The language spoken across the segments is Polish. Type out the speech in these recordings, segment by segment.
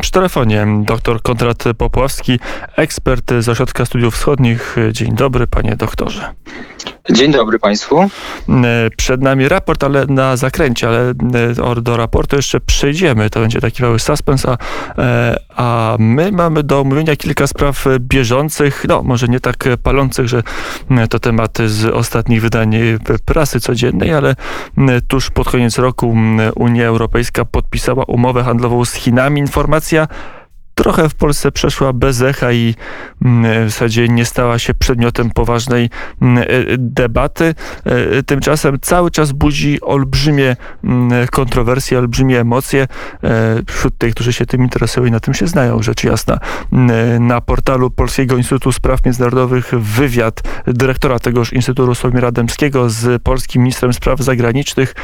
Przy telefonie dr Konrad Popławski, ekspert z Ośrodka Studiów Wschodnich. Dzień dobry, panie doktorze. Dzień dobry Państwu. E, przed nami raport, ale na zakręcie, ale e, do raportu jeszcze przejdziemy. To będzie taki mały suspens, a, e, a my mamy do omówienia kilka spraw bieżących, no może nie tak palących, że to tematy z ostatnich wydań prasy codziennej, ale tuż pod koniec roku Unia Europejska podpisała umowę handlową z Chinami. Informacja trochę w Polsce przeszła bez echa i mm, w zasadzie nie stała się przedmiotem poważnej mm, e, debaty. E, tymczasem cały czas budzi olbrzymie mm, kontrowersje, olbrzymie emocje e, wśród tych, którzy się tym interesują i na tym się znają, rzecz jasna. Na portalu Polskiego Instytutu Spraw Międzynarodowych wywiad dyrektora tegoż Instytutu Sławomira Dębskiego z polskim ministrem spraw zagranicznych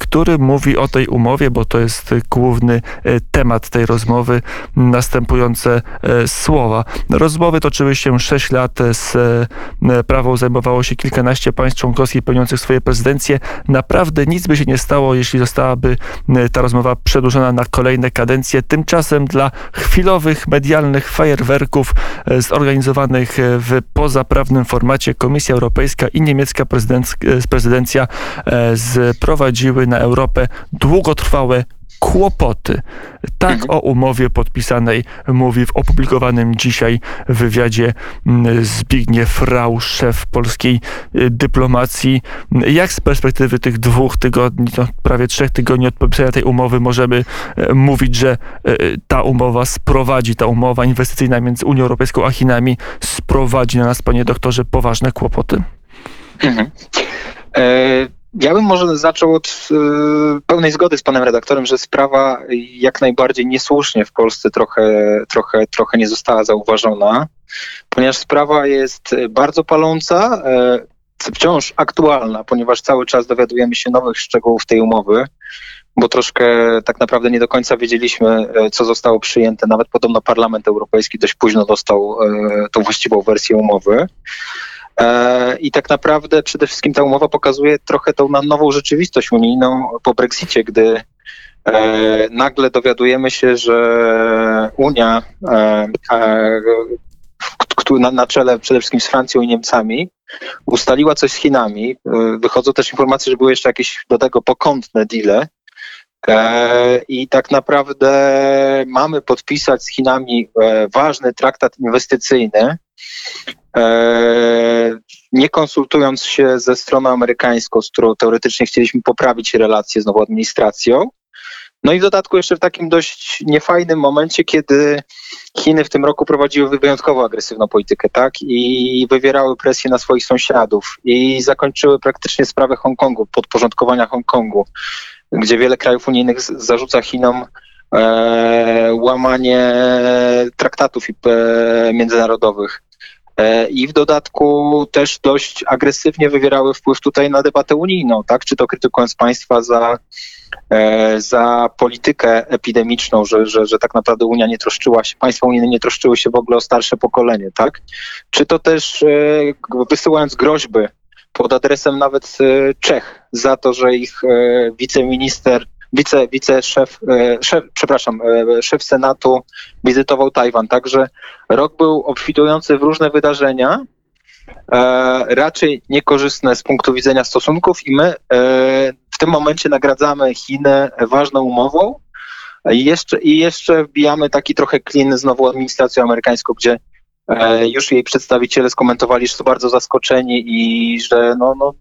który mówi o tej umowie, bo to jest główny e, temat tej rozmowy, następujące e, słowa. Rozmowy toczyły się 6 lat, z e, prawą zajmowało się kilkanaście państw członkowskich pełniących swoje prezydencje. Naprawdę nic by się nie stało, jeśli zostałaby ta rozmowa przedłużona na kolejne kadencje. Tymczasem dla chwilowych medialnych fajerwerków zorganizowanych w pozaprawnym formacie Komisja Europejska i niemiecka prezydencja sprowadziły sprowadziły na Europę długotrwałe kłopoty. Tak mhm. o umowie podpisanej mówi w opublikowanym dzisiaj wywiadzie mm, Zbigniew Rau, szef polskiej y, dyplomacji. Jak z perspektywy tych dwóch tygodni, no prawie trzech tygodni od podpisania tej umowy możemy y, mówić, że y, ta umowa sprowadzi, ta umowa inwestycyjna między Unią Europejską a Chinami sprowadzi na nas, panie doktorze, poważne kłopoty? Mhm. E ja bym może zaczął od y, pełnej zgody z panem redaktorem, że sprawa jak najbardziej niesłusznie w Polsce trochę, trochę, trochę nie została zauważona, ponieważ sprawa jest bardzo paląca, y, wciąż aktualna, ponieważ cały czas dowiadujemy się nowych szczegółów tej umowy, bo troszkę tak naprawdę nie do końca wiedzieliśmy, y, co zostało przyjęte. Nawet podobno Parlament Europejski dość późno dostał tą właściwą wersję umowy. E, I tak naprawdę przede wszystkim ta umowa pokazuje trochę tą nową rzeczywistość unijną po Brexicie, gdy e, nagle dowiadujemy się, że Unia e, na, czele przede wszystkim z Francją i Niemcami ustaliła coś z Chinami. Wychodzą też informacje, że były jeszcze jakieś do tego pokątne deale. I tak naprawdę mamy podpisać z Chinami ważny traktat inwestycyjny, nie konsultując się ze stroną amerykańską, z którą teoretycznie chcieliśmy poprawić relacje z nową administracją. No i w dodatku jeszcze w takim dość niefajnym momencie, kiedy Chiny w tym roku prowadziły wyjątkowo agresywną politykę, tak? I wywierały presję na swoich sąsiadów i zakończyły praktycznie sprawę Hongkongu, podporządkowania Hongkongu, gdzie wiele krajów unijnych zarzuca Chinom e, łamanie traktatów e, międzynarodowych. E, i w dodatku też dość agresywnie wywierały wpływ tutaj na debatę unijną, tak? Czy to krytykując państwa za, e, za politykę epidemiczną, że, że, że tak naprawdę Unia nie troszczyła się, państwa unijne nie troszczyły się w ogóle o starsze pokolenie, tak? Czy to też e, wysyłając groźby pod adresem nawet Czech za to, że ich wiceminister wice, e, szef, przepraszam, e, szef Senatu wizytował Tajwan. Także rok był obfitujący w różne wydarzenia, e, raczej niekorzystne z punktu widzenia stosunków i my w tym momencie nagradzamy Chiny ważną umową i jeszcze, i jeszcze wbijamy taki trochę klin z nową administracją amerykańską, gdzie już jej przedstawiciele skomentowali, że są bardzo zaskoczeni i że no, no,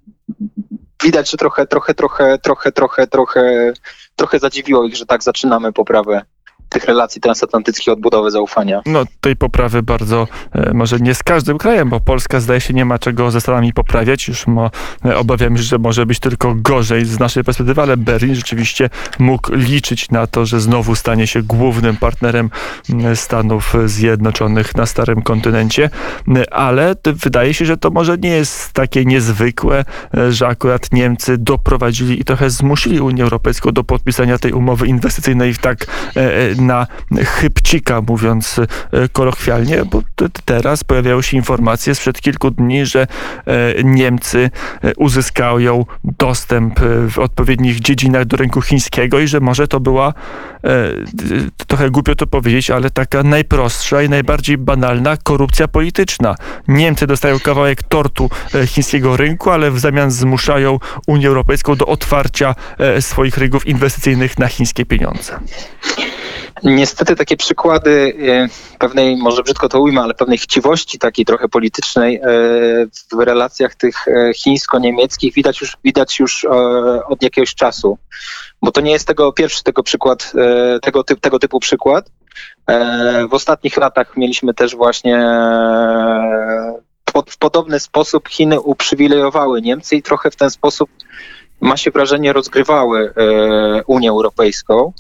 widać, że trochę, trochę, trochę, trochę, trochę, trochę, trochę zadziwiło ich, że tak zaczynamy poprawę tych relacji transatlantyckich, odbudowy zaufania. No tej poprawy bardzo, e, może nie z każdym krajem, bo Polska zdaje się nie ma czego ze Stanami poprawiać. Już mo, e, obawiam się, że może być tylko gorzej z naszej perspektywy, ale Berlin rzeczywiście mógł liczyć na to, że znowu stanie się głównym partnerem Stanów Zjednoczonych na starym kontynencie, ale wydaje się, że to może nie jest takie niezwykłe, e, że akurat Niemcy doprowadzili i trochę zmusili Unię Europejską do podpisania tej umowy inwestycyjnej w tak na chybcika, mówiąc kolokwialnie, bo teraz pojawiają się informacje sprzed kilku dni, że Niemcy uzyskają dostęp w odpowiednich dziedzinach do rynku chińskiego i że może to była trochę głupio to powiedzieć, ale taka najprostsza i najbardziej banalna korupcja polityczna. Niemcy dostają kawałek tortu chińskiego rynku, ale w zamian zmuszają Unię Europejską do otwarcia e, swoich rynków inwestycyjnych na chińskie pieniądze. Niestety takie przykłady e, pewnej, może brzydko to ujmę, ale pewnej chciwości takiej trochę politycznej e, w relacjach tych chińsko-niemieckich widać już, widać już od jakiegoś czasu. Bo to nie jest tego pierwszy tego przykład, tego, typ, tego typu przykład. W ostatnich latach mieliśmy też właśnie w podobny sposób Chiny uprzywilejowały Niemcy i trochę w ten sposób, ma się wrażenie, rozgrywały e, Unię Europejską.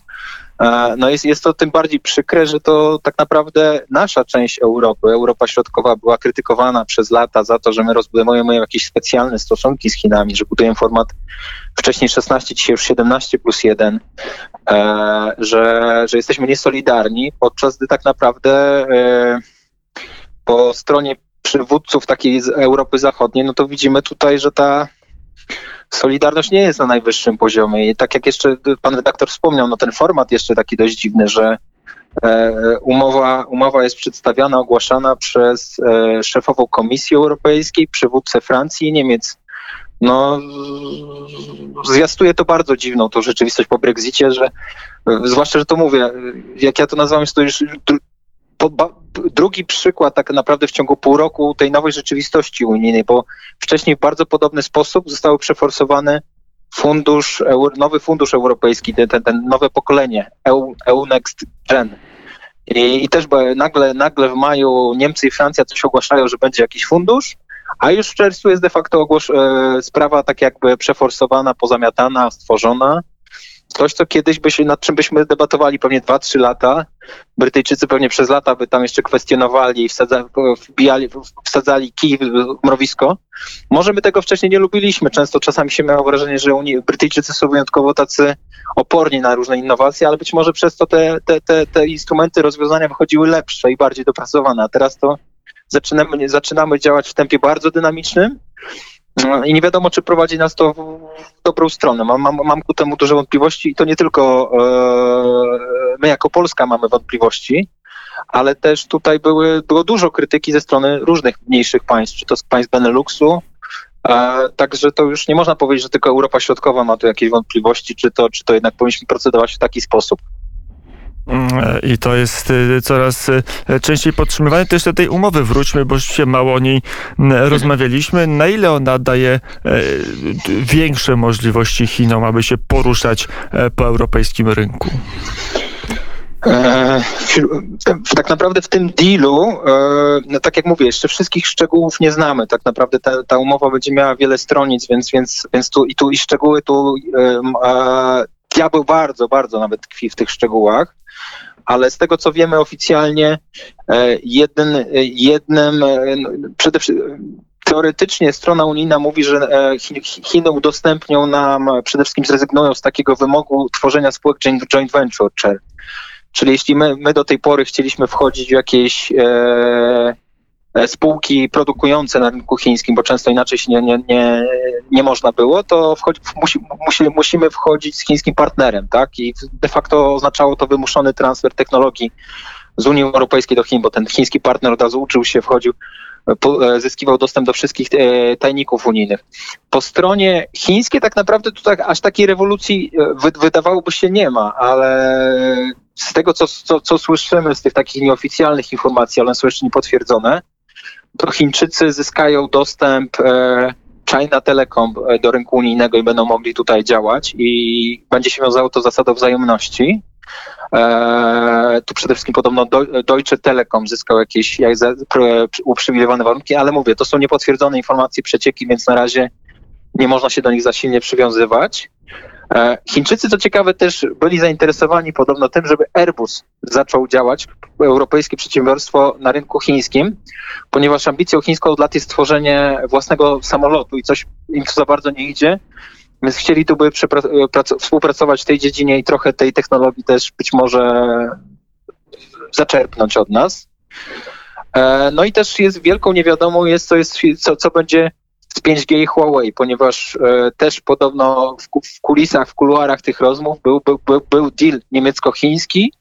E, no jest, jest to tym bardziej przykre, że to tak naprawdę nasza część Europy, Europa Środkowa była krytykowana przez lata za to, że my rozbudowujemy jakieś specjalne stosunki z Chinami, że budujemy format wcześniej 16, dzisiaj już 17 plus 1, e, że, że jesteśmy niesolidarni, podczas gdy tak naprawdę po stronie przywódców takiej Europy Zachodniej, no to widzimy tutaj, że ta Solidarność nie jest na najwyższym poziomie. I tak jak jeszcze pan redaktor wspomniał, no ten format jeszcze taki dość dziwny, że e, umowa, umowa jest przedstawiana, ogłaszana przez e, szefową Komisji Europejskiej, przywódcę Francji i Niemiec. No, zwiastuje to bardzo dziwną tą rzeczywistość po Brexicie, że zwłaszcza, że to mówię, jak ja to nazywam, jest to już drugi przykład tak naprawdę w ciągu pół roku tej nowej rzeczywistości unijnej, bo wcześniej w bardzo podobny sposób zostały przeforsowane fundusz, nowy fundusz europejski, ten, ten nowe pokolenie, EU, EU Next Gen. I, I, też nagle, nagle w maju Niemcy i Francja coś ogłaszają, że będzie jakiś fundusz, a już w czerwcu jest de facto ogłos- e, sprawa tak jakby przeforsowana, pozamiatana, stworzona Coś, co kiedyś by się, nad czym byśmy debatowali pewnie 2-3 lata. Brytyjczycy pewnie przez lata by tam jeszcze kwestionowali i wbijali, wsadzali kij w mrowisko. Może my tego wcześniej nie lubiliśmy. Często czasami się miało wrażenie, że Unii, Brytyjczycy są wyjątkowo tacy oporni na różne innowacje, ale być może przez to te, te, te, te instrumenty, rozwiązania wychodziły lepsze i bardziej dopracowane. A teraz to zaczynamy, zaczynamy działać w tempie bardzo dynamicznym I nie wiadomo, czy prowadzi nas to w dobrą stronę. Mam, mam, mam ku temu duże wątpliwości i to nie tylko e, my jako Polska mamy wątpliwości, ale też tutaj były, było dużo krytyki ze strony różnych mniejszych państw, czy to z państw Beneluxu, e, Także to już nie można powiedzieć, że tylko Europa Środkowa ma tu jakieś wątpliwości, czy to, czy to jednak powinniśmy procedować w taki sposób. I to jest y, coraz y, częściej podtrzymywane. To jeszcze do tej umowy wróćmy, bo się mało o niej rozmawialiśmy. Na ile ona daje e, większe możliwości Chinom, aby się poruszać e, po europejskim rynku? E, tak naprawdę w tym dealu, no tak jak mówię, jeszcze wszystkich szczegółów nie znamy. Tak naprawdę ta, ta umowa będzie miała wiele stronic, więc, więc, więc tu i tu i szczegóły tu diabeł bardzo, bardzo nawet tkwi w tych szczegółach ale z tego co wiemy oficjalnie, e, jeden, jednym, e, no, przede wszystkim teoretycznie strona unijna mówi, że e, Chiny udostępnią nam, przede wszystkim zrezygnują z takiego wymogu tworzenia spółek joint venture, czyli jeśli my, my do tej pory chcieliśmy wchodzić w jakieś e, E, spółki produkujące na rynku chińskim, bo często inaczej się nie, nie, nie, nie można było, to wchodzi, musi, musi, musimy wchodzić z chińskim partnerem, tak? I de facto oznaczało to wymuszony transfer technologii z Unii Europejskiej do Chin, bo ten chiński partner od razu uczył się, wchodził, e, zyskiwał dostęp do wszystkich e, tajników unijnych. Po stronie chińskiej tak naprawdę tutaj aż takiej rewolucji wydawałoby się nie ma, ale z tego, co, co, co słyszymy z tych takich nieoficjalnych informacji, ale są jeszcze niepotwierdzone, to Chińczycy zyskają dostęp e, China Telecom e, do rynku unijnego i będą mogli tutaj działać i będzie się wiązało to zasadą wzajemności. E, tu przede wszystkim podobno Deutsche Telekom zyskał jakieś uprzywilejowane warunki, ale mówię, to są niepotwierdzone informacje, przecieki, więc na razie nie można się do nich za silnie przywiązywać. E, Chińczycy, co ciekawe, też byli zainteresowani podobno tym, żeby Airbus zaczął działać, europejskie przedsiębiorstwo na rynku chińskim, ponieważ ambicją chińską od lat jest stworzenie własnego samolotu i coś im to za bardzo nie idzie. Więc chcieli tu by współpracować w tej dziedzinie i trochę tej technologii też być może zaczerpnąć od nas. E, no i też jest wielką niewiadomą jest, co, jest, co, co będzie z 5G i Huawei, ponieważ e, też podobno w, kulisach, w kuluarach tych rozmów był, był, był, był deal niemiecko-chiński,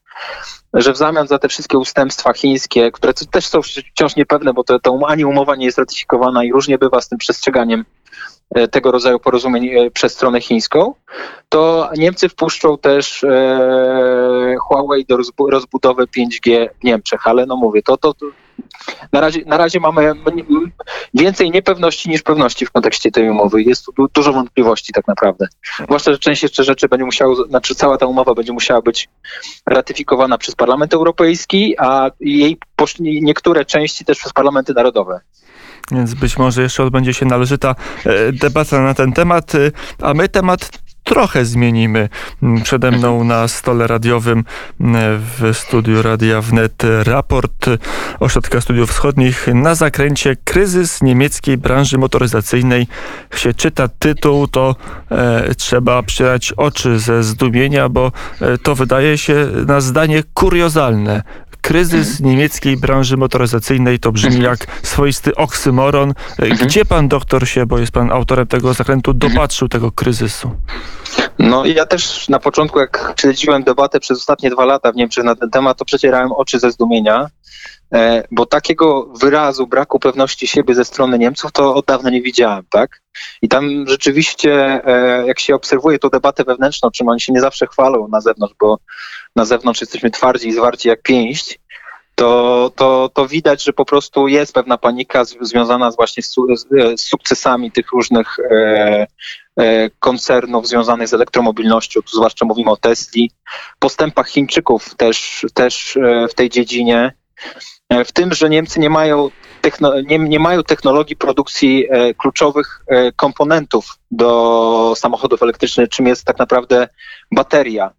że w zamian za te wszystkie ustępstwa chińskie, które też są wciąż niepewne, bo to, to ani umowa nie jest ratyfikowana i różnie bywa z tym przestrzeganiem e, tego rodzaju porozumień e, przez stronę chińską, to Niemcy wpuszczą też e, Huawei do rozbudowy 5G w Niemczech, ale no mówię, to, to na razie, na razie mamy więcej niepewności niż pewności w kontekście tej umowy. Jest tu dużo wątpliwości tak naprawdę. Zwłaszcza, że część jeszcze rzeczy będzie musiała, znaczy cała ta umowa będzie musiała być ratyfikowana przez Parlament Europejski, a jej niektóre części też przez parlamenty narodowe. Więc być może jeszcze odbędzie się należyta e, debata na ten temat, e, a my temat trochę zmienimy. Mm, przede mną na stole radiowym mm, w studiu Radia Wnet raport Ośrodka Studiów Wschodnich na zakręcie Kryzys niemieckiej branży motoryzacyjnej. Jak się czyta tytuł, to e, trzeba przyrać oczy ze zdumienia, bo e, to wydaje się na zdanie kuriozalne kryzys niemieckiej branży motoryzacyjnej. To brzmi jak swoisty oksymoron. Gdzie pan doktor się, bo jest pan autorem tego zakrętu, dopatrzył tego kryzysu? No ja też na początku, jak śledziłem debatę przez ostatnie dwa lata w Niemczech na ten temat, to przecierałem oczy ze zdumienia, e, bo takiego wyrazu braku pewności siebie ze strony Niemców to od dawna nie widziałem, tak? I tam rzeczywiście, e, jak się obserwuje tą debatę wewnętrzną, czym oni się nie zawsze chwalą na zewnątrz, bo na zewnątrz jesteśmy twardzi i zwarci jak pięść, to, to, to widać, że po prostu jest pewna panika związana właśnie z, z sukcesami tych różnych e, e, koncernów związanych z elektromobilnością, tu zwłaszcza mówimy o Tesli, postępach Chińczyków też, też e, w tej dziedzinie, e, w tym, że Niemcy nie mają, techno, nie, nie mają technologii produkcji e, kluczowych e, komponentów do samochodów elektrycznych, czym jest tak naprawdę bateria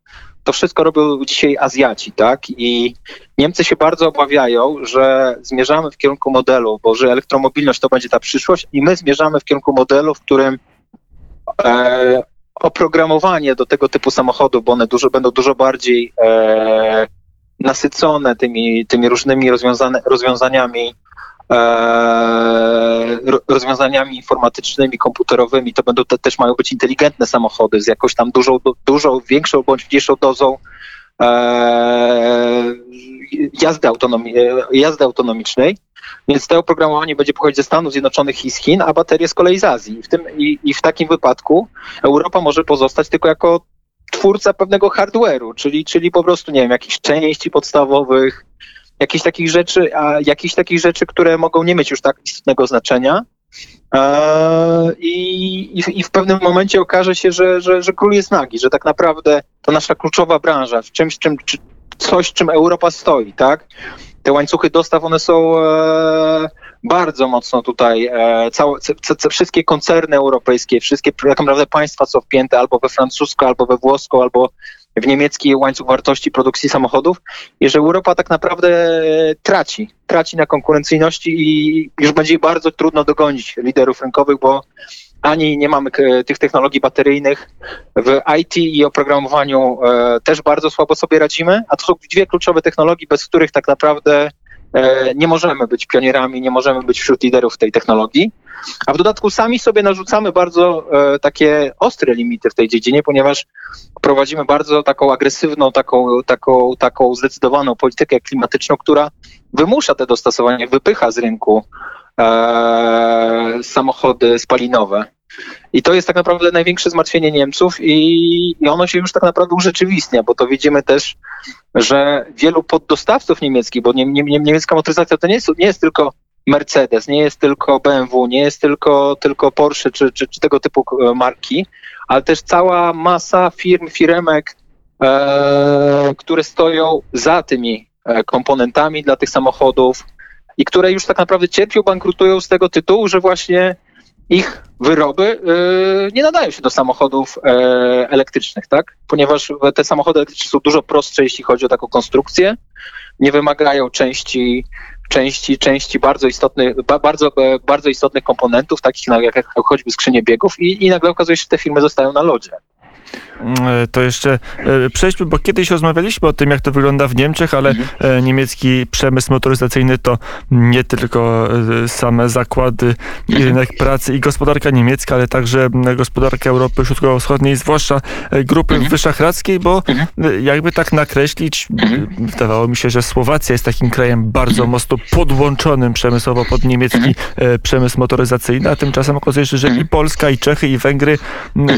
to wszystko robią dzisiaj Azjaci, tak? I Niemcy się bardzo obawiają, że zmierzamy w kierunku modelu, bo że elektromobilność to będzie ta przyszłość i my zmierzamy w kierunku modelu, w którym e, oprogramowanie do tego typu samochodów, bo one dużo, będą dużo bardziej e, nasycone tymi, tymi różnymi rozwiązaniami E, rozwiązaniami informatycznymi, komputerowymi, to będą te, też mają być inteligentne samochody z jakąś tam dużą, dużą większą bądź mniejszą dozą e, jazdy, autonomi jazdy autonomicznej. Więc to oprogramowanie będzie pochodzić ze Stanów Zjednoczonych i z Chin, a baterie z kolei z Azji. W tym, i, I w takim wypadku Europa może pozostać tylko jako twórca pewnego hardware'u, czyli, czyli po prostu, nie wiem, jakichś części podstawowych, jakichś takich rzeczy, a jakichś takich rzeczy, które mogą nie mieć już tak istotnego znaczenia. I, i, w pewnym momencie okaże się, że, że, że król jest nagi, że tak naprawdę to nasza kluczowa branża, w czymś, czym, czy, coś, czym Europa stoi, tak? Te łańcuchy dostaw, one są e, bardzo mocno tutaj, e, całe, wszystkie koncerny europejskie, wszystkie tak naprawdę państwa są wpięte albo we francuską, albo we włoską, albo w niemiecki łańcuch wartości produkcji samochodów i że Europa tak naprawdę traci, traci na konkurencyjności i już będzie bardzo trudno dogonić liderów rynkowych, bo ani nie mamy tych technologii bateryjnych. W IT i oprogramowaniu e, też bardzo słabo sobie radzimy, a to są dwie kluczowe technologie, bez których tak naprawdę E, nie możemy być pionierami, nie możemy być wśród liderów tej technologii. A w dodatku sami sobie narzucamy bardzo e, takie ostre limity w tej dziedzinie, ponieważ prowadzimy bardzo taką agresywną, taką, taką, taką zdecydowaną politykę klimatyczną, która wymusza te dostosowania, wypycha z rynku e, samochody spalinowe. I to jest tak naprawdę największe zmartwienie Niemców i, i ono się już tak naprawdę urzeczywistnia, bo to widzimy też, że wielu poddostawców niemieckich, bo nie, nie, niemiecka motoryzacja to nie jest, nie jest tylko Mercedes, nie jest tylko BMW, nie jest tylko, tylko Porsche czy, czy, czy tego typu e, marki, ale też cała masa firm, firemek, e, które stoją za tymi e, komponentami dla tych samochodów i które już tak naprawdę cierpią, bankrutują z tego tytułu, że właśnie ich wyroby y, nie nadają się do samochodów e, elektrycznych, tak? Ponieważ te samochody elektryczne są dużo prostsze, jeśli chodzi o taką konstrukcję, nie wymagają części, części, części bardzo istotnych, bardzo, bardzo istotnych komponentów, takich jak choćby skrzynie biegów i, i nagle okazuje się, że te firmy zostają na lodzie. E, to jeszcze e, przejdźmy, bo kiedyś rozmawialiśmy o tym, jak to wygląda w Niemczech, ale mhm. E, niemiecki przemysł motoryzacyjny to nie tylko same zakłady i mhm. rynek pracy i gospodarka niemiecka, ale także gospodarka Europy Środkowo-Wschodniej, zwłaszcza grupy mhm. wyszachradzkiej, bo mhm. jakby tak nakreślić, wydawało mi się, że Słowacja jest takim krajem bardzo mocno podłączonym przemysłowo pod niemiecki przemysł motoryzacyjny, a tymczasem okazuje się, że i Polska, i Czechy, i Węgry,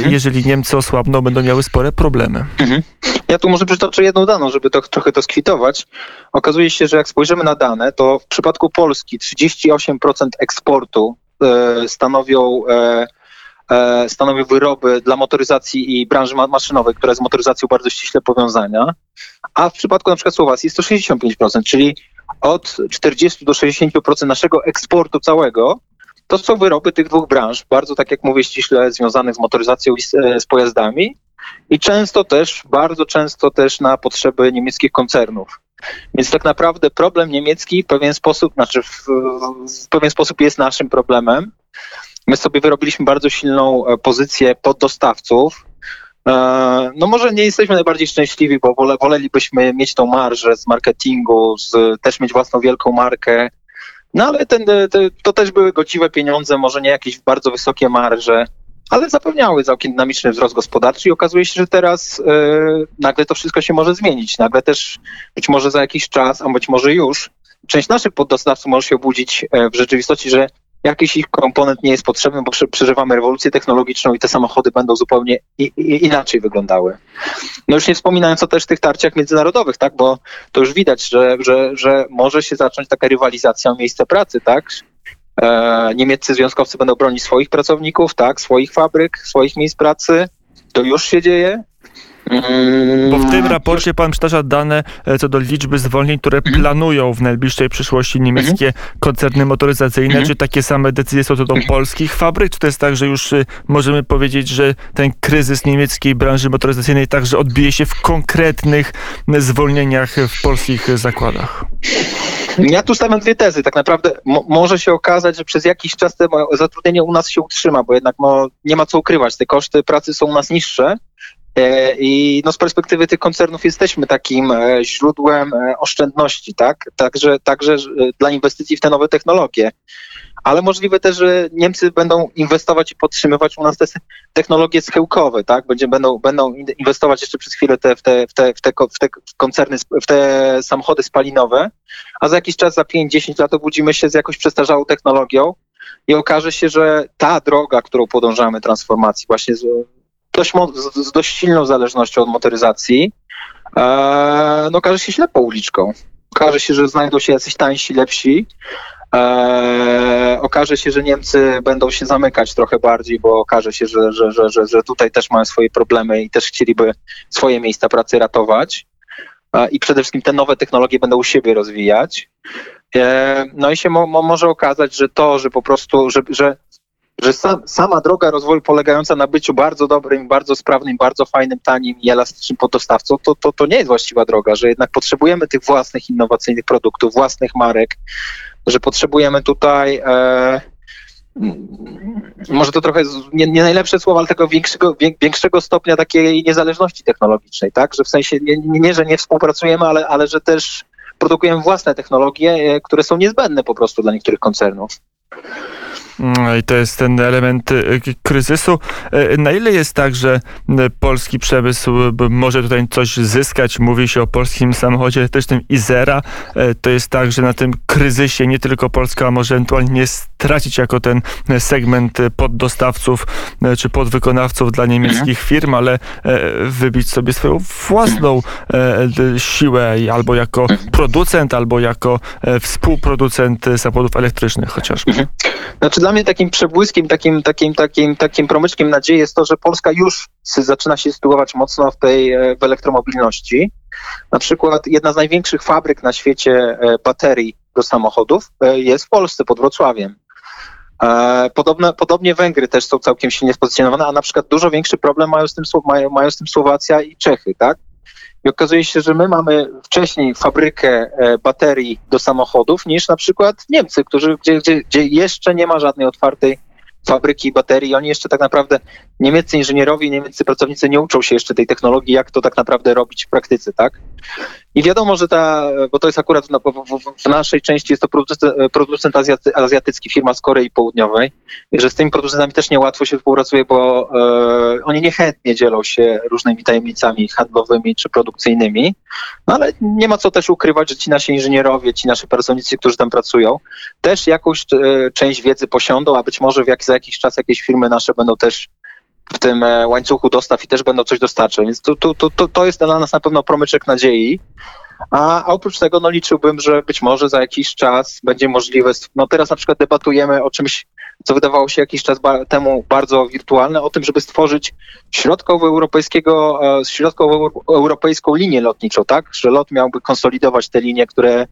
jeżeli Niemcy osłabną, będą miały spore problemy. Mhm. Ja tu może przytoczę jedną daną, żeby to trochę to skwitować. Okazuje się, że jak spojrzymy na dane, to w przypadku Polski 38% eksportu e, stanowią e, e, stanowią wyroby dla motoryzacji i branży maszynowej, która jest z motoryzacją bardzo ściśle powiązana, a w przypadku na przykład Słowacji jest to 65%, czyli od 40 do 60% naszego eksportu całego to są wyroby tych dwóch branż, bardzo tak jak mówię, ściśle związanych z motoryzacją i z, z pojazdami i często też, bardzo często też na potrzeby niemieckich koncernów. Więc tak naprawdę problem niemiecki w pewien sposób, znaczy w, w pewien sposób jest naszym problemem. My sobie wyrobiliśmy bardzo silną e, pozycję poddostawców. E, no może nie jesteśmy najbardziej szczęśliwi, bo wole, wolelibyśmy mieć tą marżę z marketingu, z, też mieć własną wielką markę. No ale ten, te, to też były godziwe pieniądze, może nie jakieś bardzo wysokie marże ale zapewniały całkiem dynamiczny wzrost gospodarczy i okazuje się, że teraz yy, nagle to wszystko się może zmienić. Nagle też być może za jakiś czas, a być może już, część naszych poddostawców może się obudzić e, w rzeczywistości, że jakiś ich komponent nie jest potrzebny, bo przeżywamy rewolucję technologiczną i te samochody będą zupełnie i, i, inaczej wyglądały. No już nie wspominając o też tych tarciach międzynarodowych, tak, bo to już widać, że, że, że może się zacząć taka rywalizacja o miejsce pracy, tak, E, niemieccy związkowcy będą bronić swoich pracowników, tak, swoich fabryk, swoich miejsc pracy. To już się dzieje. Bo w tym raporcie pan przytacza dane e, co do liczby zwolnień, które mhm. planują w najbliższej przyszłości niemieckie mhm. koncerny motoryzacyjne. Mhm. Czy takie same decyzje są co do polskich fabryk? Czy to jest tak, że już y, możemy powiedzieć, że ten kryzys niemieckiej branży motoryzacyjnej także odbije się w konkretnych zwolnieniach w polskich zakładach? Ja tu stawiam dwie tezy. Tak naprawdę może się okazać, że przez jakiś czas to zatrudnienie u nas się utrzyma, bo jednak no, nie ma co ukrywać. Te koszty pracy są u nas niższe. E, I no z perspektywy tych koncernów jesteśmy takim e, źródłem e, oszczędności, tak? Także, także dla inwestycji w te nowe technologie. Ale możliwe też, że Niemcy będą inwestować i podtrzymywać u nas te technologie schyłkowe, tak? Będzie, będą, będą inwestować jeszcze przez chwilę te, w, te, w, te, w, te, w te koncerny, w te samochody spalinowe, a za jakiś czas, za 5-10 lat obudzimy się z jakąś przestarzałą technologią i okaże się, że ta droga, którą podążamy transformacji, właśnie dość, z dość silną zależnością od motoryzacji, e, no okaże się ślepą uliczką. Okaże się, że znajdą się jacyś tańsi, lepsi. E, okaże się, że Niemcy będą się zamykać trochę bardziej, bo okaże się, że, że, że, że, że tutaj też mają swoje problemy i też chcieliby swoje miejsca pracy ratować. E, I przede wszystkim te nowe technologie będą u siebie rozwijać. E, no i się mo, mo, może okazać, że to, że po prostu, że, że że sam, sama droga rozwoju polegająca na byciu bardzo dobrym, bardzo sprawnym, bardzo fajnym, tanim i elastycznym podostawcą, to, to, to nie jest właściwa droga, że jednak potrzebujemy tych własnych innowacyjnych produktów, własnych marek, że potrzebujemy tutaj e, może to trochę nie, nie, najlepsze słowo, ale tego większego, większego stopnia takiej niezależności technologicznej, tak? Że w sensie nie, nie że nie współpracujemy, ale, ale że też produkujemy własne technologie, e, które są niezbędne po prostu dla niektórych koncernów. Mm, I to jest ten element y, kryzysu. Y, na ile jest tak, że y, polski przemysł może tutaj coś zyskać? Mówi się o polskim samochodzie elektrycznym Izera. To jest tak, że na tym kryzysie nie tylko Polska może ewentualnie stracić jako ten segment poddostawców czy podwykonawców dla niemieckich mhm. firm, ale wybić sobie swoją własną siłę albo jako mhm. producent, albo jako współproducent samochodów elektrycznych chociażby. Mhm. Znaczy dla mnie takim przebłyskiem, takim, takim, takim, takim promyczkiem nadziei jest to, że Polska już zaczyna się sytuować mocno w tej e, w elektromobilności. Na przykład jedna z największych fabryk na świecie e, baterii do samochodów e, jest w Polsce, pod Wrocławiem. Podobne, podobnie Węgry też są całkiem silnie spozycjonowane, a na przykład dużo większy problem mają z tym, mają, mają z tym Słowacja i Czechy, tak? I okazuje się, że my mamy wcześniej fabrykę e, baterii do samochodów niż na przykład Niemcy, którzy, gdzie, gdzie, gdzie jeszcze nie ma żadnej otwartej fabryki baterii. Oni jeszcze tak naprawdę, niemieccy inżynierowie, niemieccy pracownicy nie uczą się jeszcze tej technologii, jak to tak naprawdę robić w praktyce, tak? I wiadomo, że ta, bo to jest akurat w, naszej części jest to producent, producent azjaty, azjatycki, firma z Korei Południowej, że z tymi producentami też niełatwo się współpracuje, bo e, oni niechętnie dzielą się różnymi tajemnicami handlowymi czy produkcyjnymi, no ale nie ma co też ukrywać, że ci nasi inżynierowie, ci nasi pracownicy, którzy tam pracują, też jakąś e, część wiedzy posiądą, a być może jak, za jakiś czas jakieś firmy nasze będą też w tym e, łańcuchu dostaw i też będą coś dostarczać. Więc to, to, to, to jest dla nas na pewno promyczek nadziei. A oprócz tego no, liczyłbym, że być może za jakiś czas będzie możliwe. No teraz na przykład debatujemy o czymś, co wydawało się jakiś czas temu bardzo wirtualne, o tym, żeby stworzyć środkowoeuropejskiego, e, środkowoeuropejską linię lotniczą, tak? Że lot miałby konsolidować te linie, które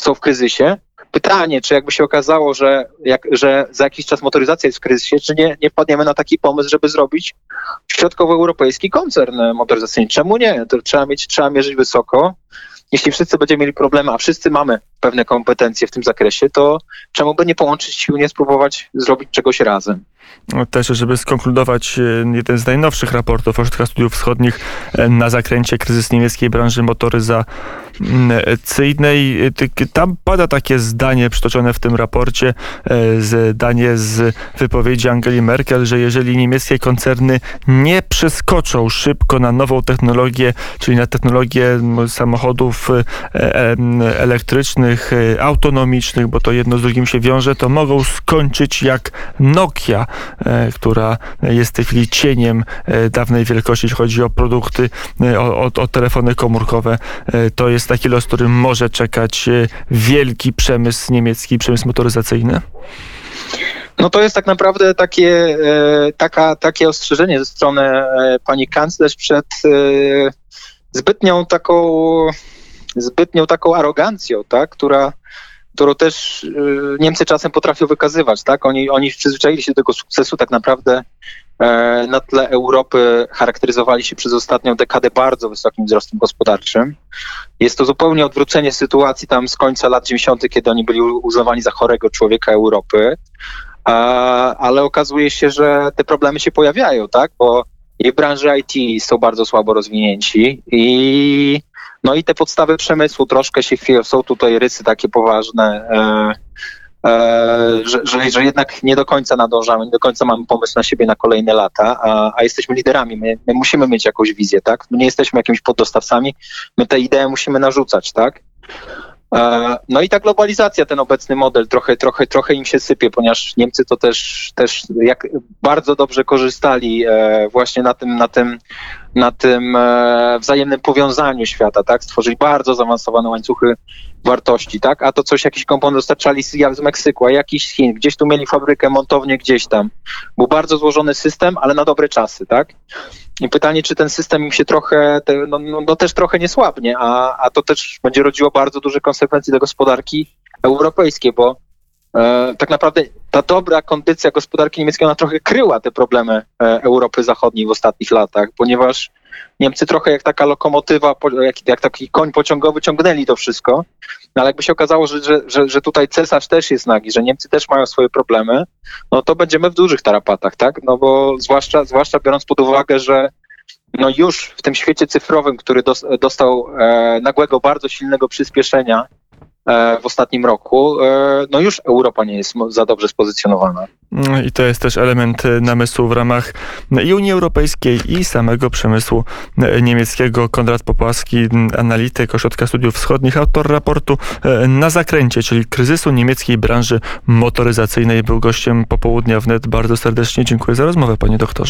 są w kryzysie pytanie, czy jakby się okazało, że, jak, że za jakiś czas motoryzacja jest w kryzysie, czy nie, nie wpadniemy na taki pomysł, żeby zrobić środkowoeuropejski koncern motoryzacyjny. Czemu nie? To trzeba mieć, trzeba mierzyć wysoko. Jeśli wszyscy będziemy mieli problemy, a wszyscy mamy pewne kompetencje w tym zakresie, to czemu by nie połączyć sił, nie spróbować zrobić czegoś razem? No, też, żeby skonkludować e, jeden z najnowszych raportów Ośrodka Studiów Wschodnich e, na zakręcie kryzys niemieckiej branży motoryzacyjnej. E, tam pada takie zdanie przytoczone w tym raporcie, zdanie z wypowiedzi Angeli Merkel, że jeżeli niemieckie koncerny nie przeskoczą szybko na nową technologię, czyli na technologię samochodów elektrycznych, autonomicznych, bo to jedno z drugim się wiąże, to mogą skończyć jak Nokia E, która jest w tej chwili cieniem e, dawnej wielkości, jeśli chodzi o produkty, e, o, o, o telefony komórkowe. To jest taki los, który może czekać wielki przemysł niemiecki, przemysł motoryzacyjny? No to jest tak naprawdę takie, taka, takie ostrzeżenie ze strony pani kanclerz przed zbytnią taką, zbytnią taką arogancją, tak, która którą też Niemcy czasem potrafią wykazywać, tak? Oni, oni przyzwyczaili się do tego sukcesu tak naprawdę e, na tle Europy charakteryzowali się przez ostatnią dekadę bardzo wysokim wzrostem gospodarczym. Jest to zupełnie odwrócenie sytuacji tam z końca lat 90., kiedy oni byli uznawani za chorego człowieka Europy. Ale okazuje się, że te problemy się pojawiają, tak? Bo i w branży IT są bardzo słabo rozwinięci i no i te podstawy przemysłu troszkę się chwieją. Są tutaj rysy takie poważne, e, e, że, że, że, jednak nie do końca nadążamy, nie do końca mamy pomysł na siebie na kolejne lata, a, a jesteśmy liderami. My, my, musimy mieć jakąś wizję, tak? My nie jesteśmy jakimiś poddostawcami, my te idee musimy narzucać, tak? E, no i ta globalizacja, ten obecny model trochę, trochę, trochę im się sypie, ponieważ Niemcy to też, też jak bardzo dobrze korzystali e, właśnie na tym, na tym, na tym e, wzajemnym powiązaniu świata, tak? Stworzyli bardzo zaawansowane łańcuchy wartości, tak? A to coś, jakiś komponent dostarczali z, Meksyku, a jakiś z Chin, gdzieś tu mieli fabrykę, montownię gdzieś tam. Był bardzo złożony system, ale na dobre czasy, tak? I pytanie, czy ten system im się trochę, no, no, no, też trochę nie słabnie, a, a to też będzie rodziło bardzo duże konsekwencje dla gospodarki europejskiej, bo e, tak naprawdę ta dobra kondycja gospodarki niemieckiej, ona trochę kryła te problemy e, Europy Zachodniej w ostatnich latach, ponieważ Niemcy trochę jak taka lokomotywa, jak, jak taki koń pociągowy ciągnęli to wszystko, no ale jakby się okazało, że, że, że, że tutaj cesarz też jest nagi, że Niemcy też mają swoje problemy, no to będziemy w dużych tarapatach, tak? No bo zwłaszcza, zwłaszcza biorąc pod uwagę, że no już w tym świecie cyfrowym, który dostał e, nagłego, bardzo silnego przyspieszenia w ostatnim roku, e, no już Europa nie jest za dobrze spozycjonowana. I to jest też element e, namysłu w ramach i Unii Europejskiej i samego przemysłu niemieckiego. Konrad Popłaski, analityk Ośrodka Studiów Wschodnich, autor raportu na zakręcie, czyli kryzysu niemieckiej branży motoryzacyjnej, był gościem popołudnia wnet. Bardzo serdecznie dziękuję za rozmowę, panie doktorze.